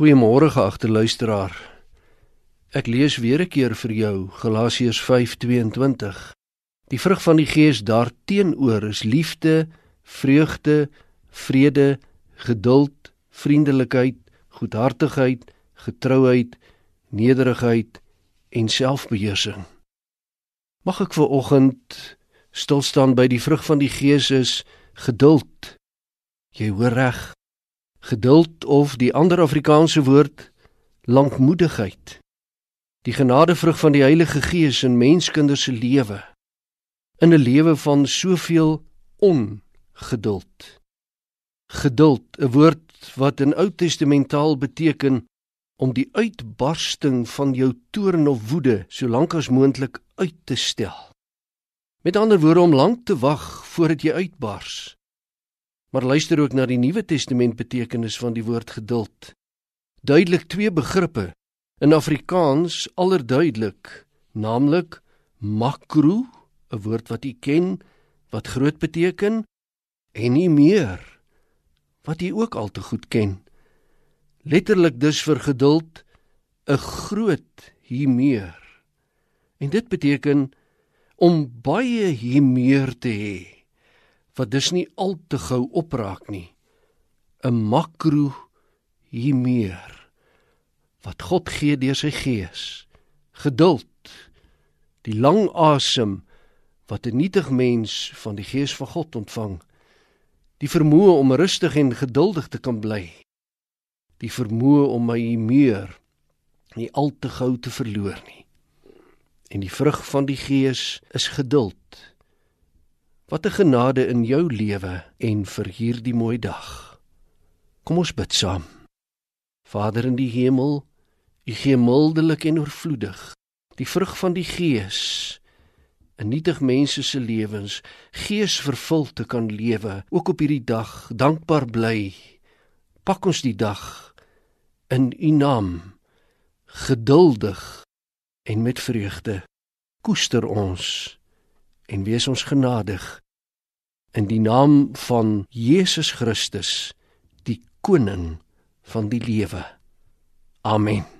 Goeiemôre geagte luisteraar. Ek lees weer 'n keer vir jou Galasiërs 5:22. Die vrug van die Gees daarteenoor is liefde, vreugde, vrede, geduld, vriendelikheid, goedhartigheid, getrouheid, nederigheid en selfbeheersing. Mag ek vir oggend stil staan by die vrug van die Gees is geduld. Jy hoor reg. Geduld of die ander Afrikaanse woord lankmoedigheid. Die genadevrug van die Heilige Gees in menskinders se lewe. In 'n lewe van soveel ongeduld. Geduld, 'n woord wat in Ou Testamentaal beteken om die uitbarsting van jou toorn of woede so lank as moontlik uit te stel. Met ander woorde om lank te wag voordat jy uitbars. Maar luister ook na die Nuwe Testament betekenis van die woord geduld. Duidelik twee begrippe in Afrikaans allerduidelik, naamlik makro, 'n woord wat u ken wat groot beteken en nie meer wat u ook al te goed ken. Letterlik dus vir geduld 'n groot hier meer. En dit beteken om baie hier meer te hê wat dus nie al te gou opraak nie. 'n makro hier meer wat God gee deur sy gees. Geduld. Die lang asem wat 'n nietig mens van die gees van God ontvang. Die vermoë om rustig en geduldig te kan bly. Die vermoë om my meer nie al te gou te verloor nie. En die vrug van die gees is geduld. Wat 'n genade in jou lewe en vir hierdie mooi dag. Kom ons bid saam. Vader in die hemel, U gee mildelik en oorvloedig die vrug van die Gees in nietig mense se lewens, geesvervul te kan lewe, ook op hierdie dag dankbaar bly. Pak ons die dag in U naam geduldig en met vreugde koester ons en wees ons genadig in die naam van Jesus Christus die koning van die lewe. Amen